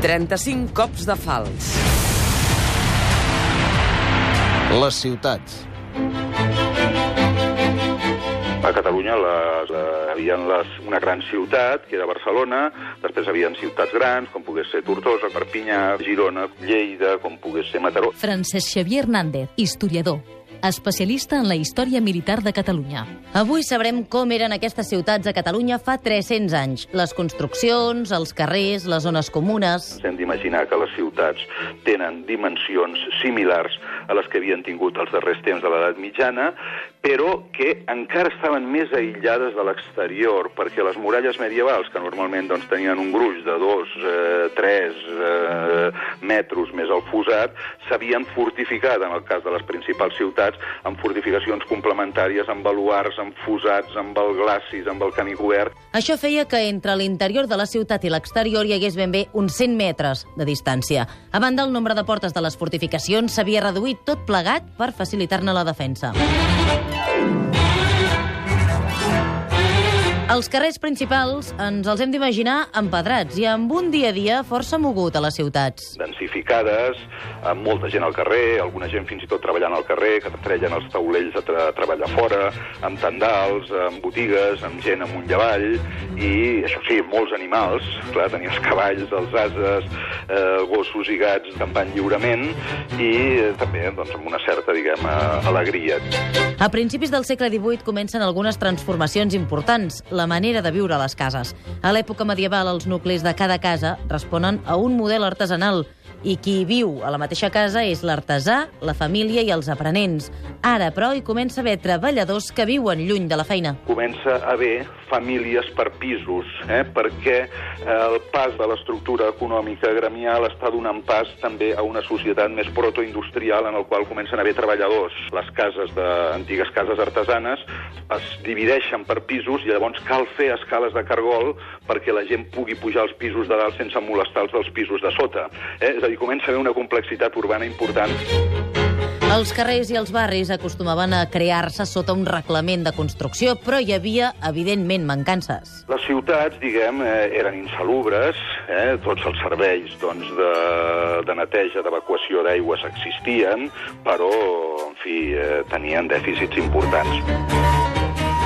35 cops de fals. Les ciutats. A Catalunya les, eh, havien les, una gran ciutat, que era Barcelona, després havien ciutats grans, com pogués ser Tortosa, Perpinyà, Girona, Lleida, com pogués ser Mataró. Francesc Xavier Hernández, historiador, especialista en la història militar de Catalunya. Avui sabrem com eren aquestes ciutats a Catalunya fa 300 anys. Les construccions, els carrers, les zones comunes... Hem d'imaginar que les ciutats tenen dimensions similars a les que havien tingut els darrers temps de l'edat mitjana, però que encara estaven més aïllades de l'exterior, perquè les muralles medievals, que normalment doncs, tenien un gruix de dos, eh, tres eh, metres més al fosat, s'havien fortificat, en el cas de les principals ciutats, amb fortificacions complementàries, amb baluars, amb fosats, amb el glacis, amb el camí cobert. Això feia que entre l'interior de la ciutat i l'exterior hi hagués ben bé uns 100 metres de distància. A banda, el nombre de portes de les fortificacions s'havia reduït tot plegat per facilitar-ne la defensa. Els carrers principals ens els hem d'imaginar empedrats i amb un dia a dia força mogut a les ciutats. densificades, amb molta gent al carrer, alguna gent fins i tot treballant al carrer, que treien els taulells a, tra treballar fora, amb tendals, amb botigues, amb gent amunt i avall, i això sí, molts animals, clar, tenia els cavalls, els ases, eh, gossos i gats campant lliurement, i eh, també doncs, amb una certa, diguem, eh, alegria. A principis del segle XVIII comencen algunes transformacions importants, la manera de viure a les cases. A l'època medieval, els nuclis de cada casa responen a un model artesanal i qui viu a la mateixa casa és l'artesà, la família i els aprenents. Ara, però, hi comença a haver treballadors que viuen lluny de la feina. comença a haver famílies per pisos, eh? perquè eh, el pas de l'estructura econòmica gremial està donant pas també a una societat més protoindustrial en el qual comencen a haver treballadors. Les cases de, antigues cases artesanes es divideixen per pisos i llavors cal fer escales de cargol perquè la gent pugui pujar als pisos de dalt sense molestar els dels pisos de sota. Eh? És a dir, comença a haver una complexitat urbana important. Els carrers i els barris acostumaven a crear-se sota un reglament de construcció, però hi havia, evidentment, mancances. Les ciutats, diguem, eh, eren insalubres, eh? tots els serveis doncs, de, de neteja, d'evacuació d'aigües existien, però, en fi, eh, tenien dèficits importants.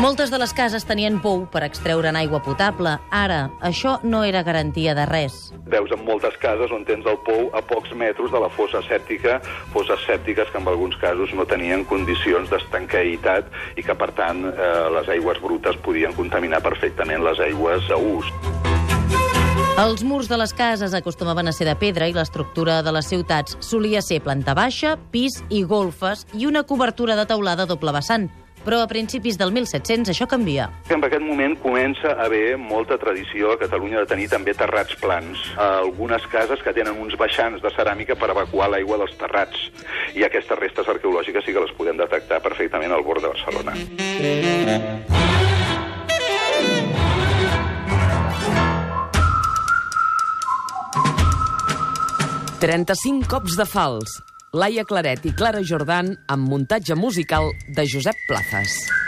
Moltes de les cases tenien pou per extreure'n aigua potable. Ara, això no era garantia de res. Veus en moltes cases on tens el pou a pocs metres de la fossa sèptica, fosses sèptiques que en alguns casos no tenien condicions d'estanqueïtat i que, per tant, eh, les aigües brutes podien contaminar perfectament les aigües a ús. Els murs de les cases acostumaven a ser de pedra i l'estructura de les ciutats solia ser planta baixa, pis i golfes i una cobertura de teulada doble vessant. Però a principis del 1700 això canvia. En aquest moment comença a haver molta tradició a Catalunya de tenir també terrats plans. Algunes cases que tenen uns baixants de ceràmica per evacuar l'aigua dels terrats. I aquestes restes arqueològiques sí que les podem detectar perfectament al bord de Barcelona. 35 cops de fals. Laia Claret i Clara Jordan amb muntatge musical de Josep Plazas.